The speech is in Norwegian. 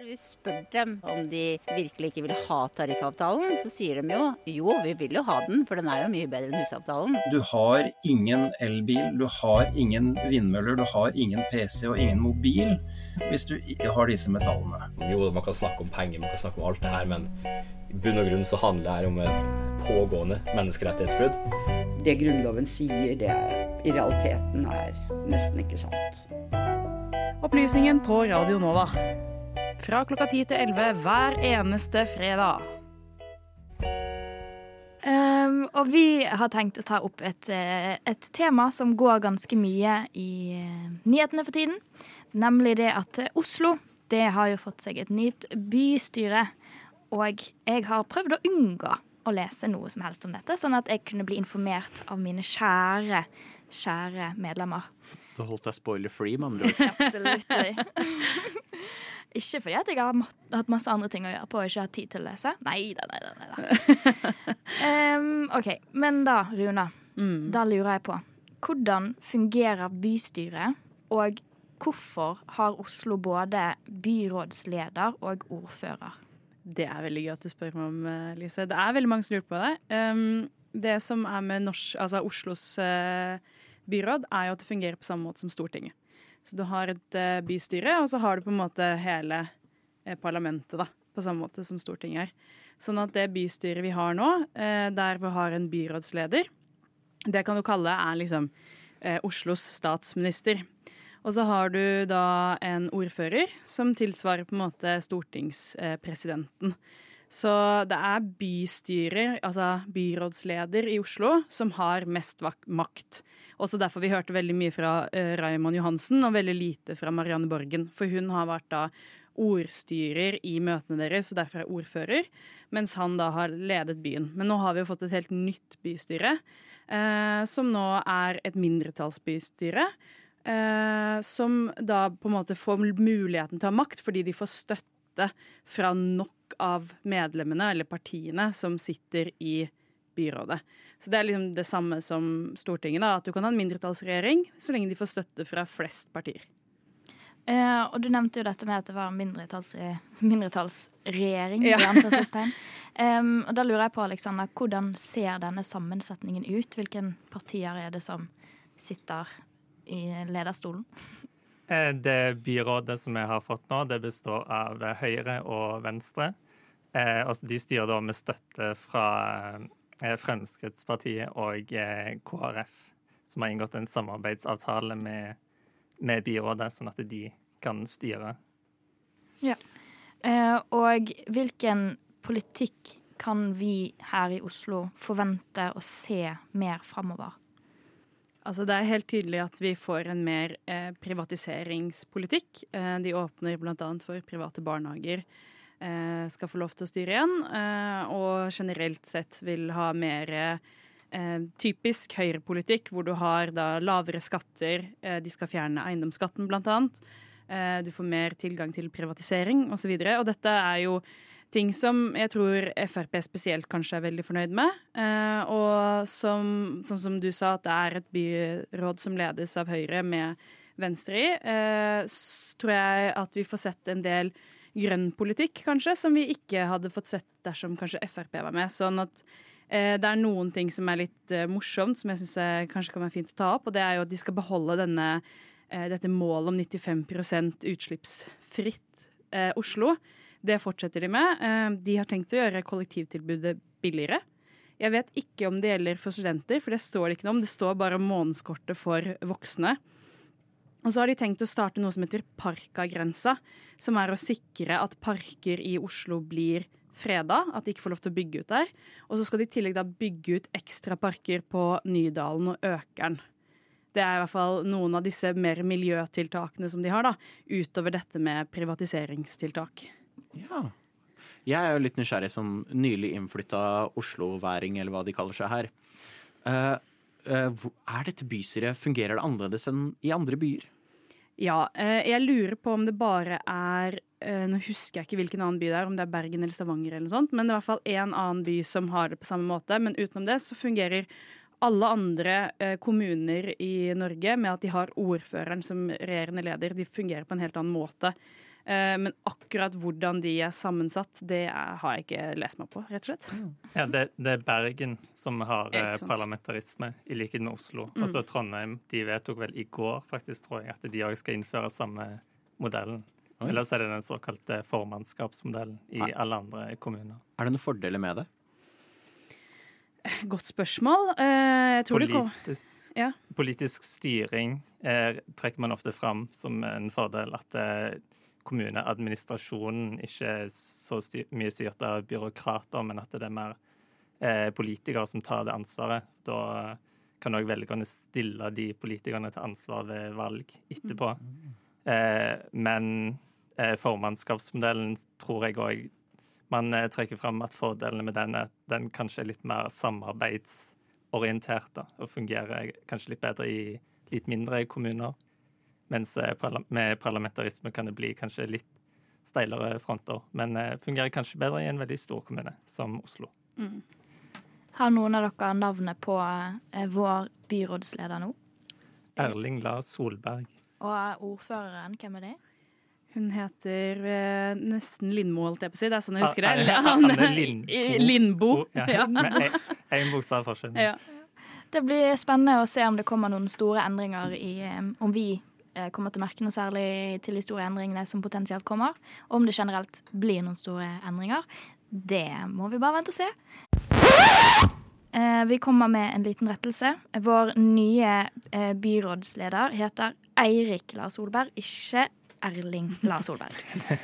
Når vi spør dem om de virkelig ikke vil ha tariffavtalen, så sier de jo jo, vi vil jo ha den, for den er jo mye bedre enn husavtalen. Du har ingen elbil, du har ingen vindmøller, du har ingen PC og ingen mobil hvis du ikke har disse metallene. Jo, man kan snakke om penger, man kan snakke om alt det her, men i bunn og grunn så handler det her om et pågående menneskerettighetsbrudd. Det Grunnloven sier, det er, i realiteten er nesten ikke sant. Opplysningen på Radio Nova. Fra klokka 10 til 11 hver eneste fredag. Um, og vi har tenkt å ta opp et, eh, et tema som går ganske mye i uh, nyhetene for tiden. Nemlig det at Oslo det har jo fått seg et nytt bystyre. Og jeg har prøvd å unngå å lese noe som helst om dette, sånn at jeg kunne bli informert av mine kjære, kjære medlemmer. Du holdt deg spoiler-free, med andre ord. Absolutt. ikke fordi jeg har hatt masse andre ting å gjøre på og ikke har tid til å lese. Nei da, nei da. Nei da. um, OK, men da, Runa. Mm. Da lurer jeg på. Hvordan fungerer bystyret, og hvorfor har Oslo både byrådsleder og ordfører? Det er veldig gøy at du spør meg om, eh, Lise. Det er veldig mange som lurer på det. Um, det som er med norsk, altså Oslos uh, byråd, er jo at det fungerer på samme måte som Stortinget. Så du har et uh, bystyre, og så har du på en måte hele uh, parlamentet, da. På samme måte som Stortinget er. Sånn at det bystyret vi har nå, der vi har en byrådsleder, det kan du kalle er liksom Oslos statsminister. Og så har du da en ordfører som tilsvarer på en måte stortingspresidenten. Så det er bystyrer, altså byrådsleder i Oslo, som har mest makt. Også derfor vi hørte veldig mye fra uh, Raymond Johansen og veldig lite fra Marianne Borgen. For hun har vært da ordstyrer i møtene deres, og derfor er ordfører. Mens han da har ledet byen. Men nå har vi jo fått et helt nytt bystyre, uh, som nå er et mindretallsbystyre. Uh, som da på en måte får muligheten til å ha makt fordi de får støtte fra nok av medlemmene eller partiene som sitter i byrådet. Så det er liksom det samme som Stortinget, da, at du kan ha en mindretallsregjering så lenge de får støtte fra flest partier. Uh, og du nevnte jo dette med at det var mindretallsre mindretallsregjering. Ja. um, og da lurer jeg på, Alexander, hvordan ser denne sammensetningen ut? Hvilke partier er det som sitter i lederstolen? Eh, det byrådet som vi har fått nå, det består av Høyre og Venstre. Eh, de styrer da med støtte fra eh, Fremskrittspartiet og KrF, som har inngått en samarbeidsavtale med, med byrådet, sånn at de kan styre. Ja. Og hvilken politikk kan vi her i Oslo forvente å se mer framover? Altså, det er helt tydelig at vi får en mer eh, privatiseringspolitikk. Eh, de åpner bl.a. for private barnehager. Eh, skal få lov til å styre igjen. Eh, og generelt sett vil ha mer eh, typisk høyrepolitikk, hvor du har da lavere skatter. Eh, de skal fjerne eiendomsskatten, bl.a. du får mer tilgang til privatisering osv. Og, så og dette er jo ting som jeg tror Frp spesielt kanskje er veldig fornøyd med. Eh, og som, sånn som du sa, at det er et byråd som ledes av Høyre med Venstre i, eh, tror jeg at vi får sett en del grønn politikk, kanskje, som vi ikke hadde fått sett dersom kanskje Frp var med. Sånn at eh, det er noen ting som er litt morsomt, som jeg syns kanskje kan være fint å ta opp. Og det er jo at de skal beholde denne, dette målet om 95 utslippsfritt Oslo. Det fortsetter de med. Eh, de har tenkt å gjøre kollektivtilbudet billigere. Jeg vet ikke om det gjelder for studenter, for det står det ikke noe om. Det står bare månedskortet for voksne. Og så har de tenkt å starte noe som heter Parkagrensa, som er å sikre at parker i Oslo blir freda, at de ikke får lov til å bygge ut der. Og så skal de i tillegg da bygge ut ekstra parker på Nydalen og Økeren. Det er i hvert fall noen av disse mer miljøtiltakene som de har, da, utover dette med privatiseringstiltak. Ja. Jeg er jo litt nysgjerrig som nylig innflytta Oslo-væring, eller hva de kaller seg her. Uh, uh, er dette bystyret, fungerer det annerledes enn i andre byer? Ja, uh, jeg lurer på om det bare er Nå husker jeg ikke hvilken annen by det er, om det er Bergen eller Stavanger eller noe sånt, men det er i hvert fall én annen by som har det på samme måte. Men utenom det så fungerer alle andre kommuner i Norge med at de har ordføreren som regjerende leder. De fungerer på en helt annen måte. Eh, men akkurat hvordan de er sammensatt, det har jeg ikke lest meg på, rett og slett. Ja, det, det er Bergen som har eh, parlamentarisme, i likhet med Oslo. Mm. Og så Trondheim de vedtok vel i går faktisk, tror jeg, at de òg skal innføre samme modellen. Oi. Ellers er det den såkalte formannskapsmodellen i Nei. alle andre kommuner. Er det noen fordeler med det? Godt spørsmål. Eh, jeg tror det Politisk, Ja. politisk styring er, trekker man ofte fram som en fordel. At eh, kommuneadministrasjonen ikke er så styr, mye styrt av byråkrater, men at det er mer eh, politikere som tar det ansvaret. Da kan òg velgerne stille de politikerne til ansvar ved valg etterpå. Eh, men eh, formannskapsmodellen tror jeg òg man eh, trekker fram at fordelene med den er at den kanskje er litt mer samarbeidsorientert da, og fungerer kanskje litt bedre i litt mindre kommuner. Mens eh, med parlamentarisme kan det bli kanskje litt steilere fronter. Men eh, fungerer kanskje bedre i en veldig stor kommune som Oslo. Mm. Har noen av dere navnet på eh, vår byrådsleder nå? Erling La Solberg. Og ordføreren, hvem er det? Hun heter eh, nesten Lindmo, holdt jeg på å si. Det er sånn jeg husker det. Ah, Anne- han- er Lindbo. Lindbo. Ja, Ja. Med én bokstav forskjell. Ja. Det blir spennende å se om det kommer noen store endringer i Om vi kommer til å merke noe særlig til de store endringene som potensielt kommer. Om det generelt blir noen store endringer. Det må vi bare vente og se. Eh, Vi kommer med en liten rettelse. Vår nye eh, byrådsleder heter Eirik Lars Solberg, ikke Erling Lars Solberg.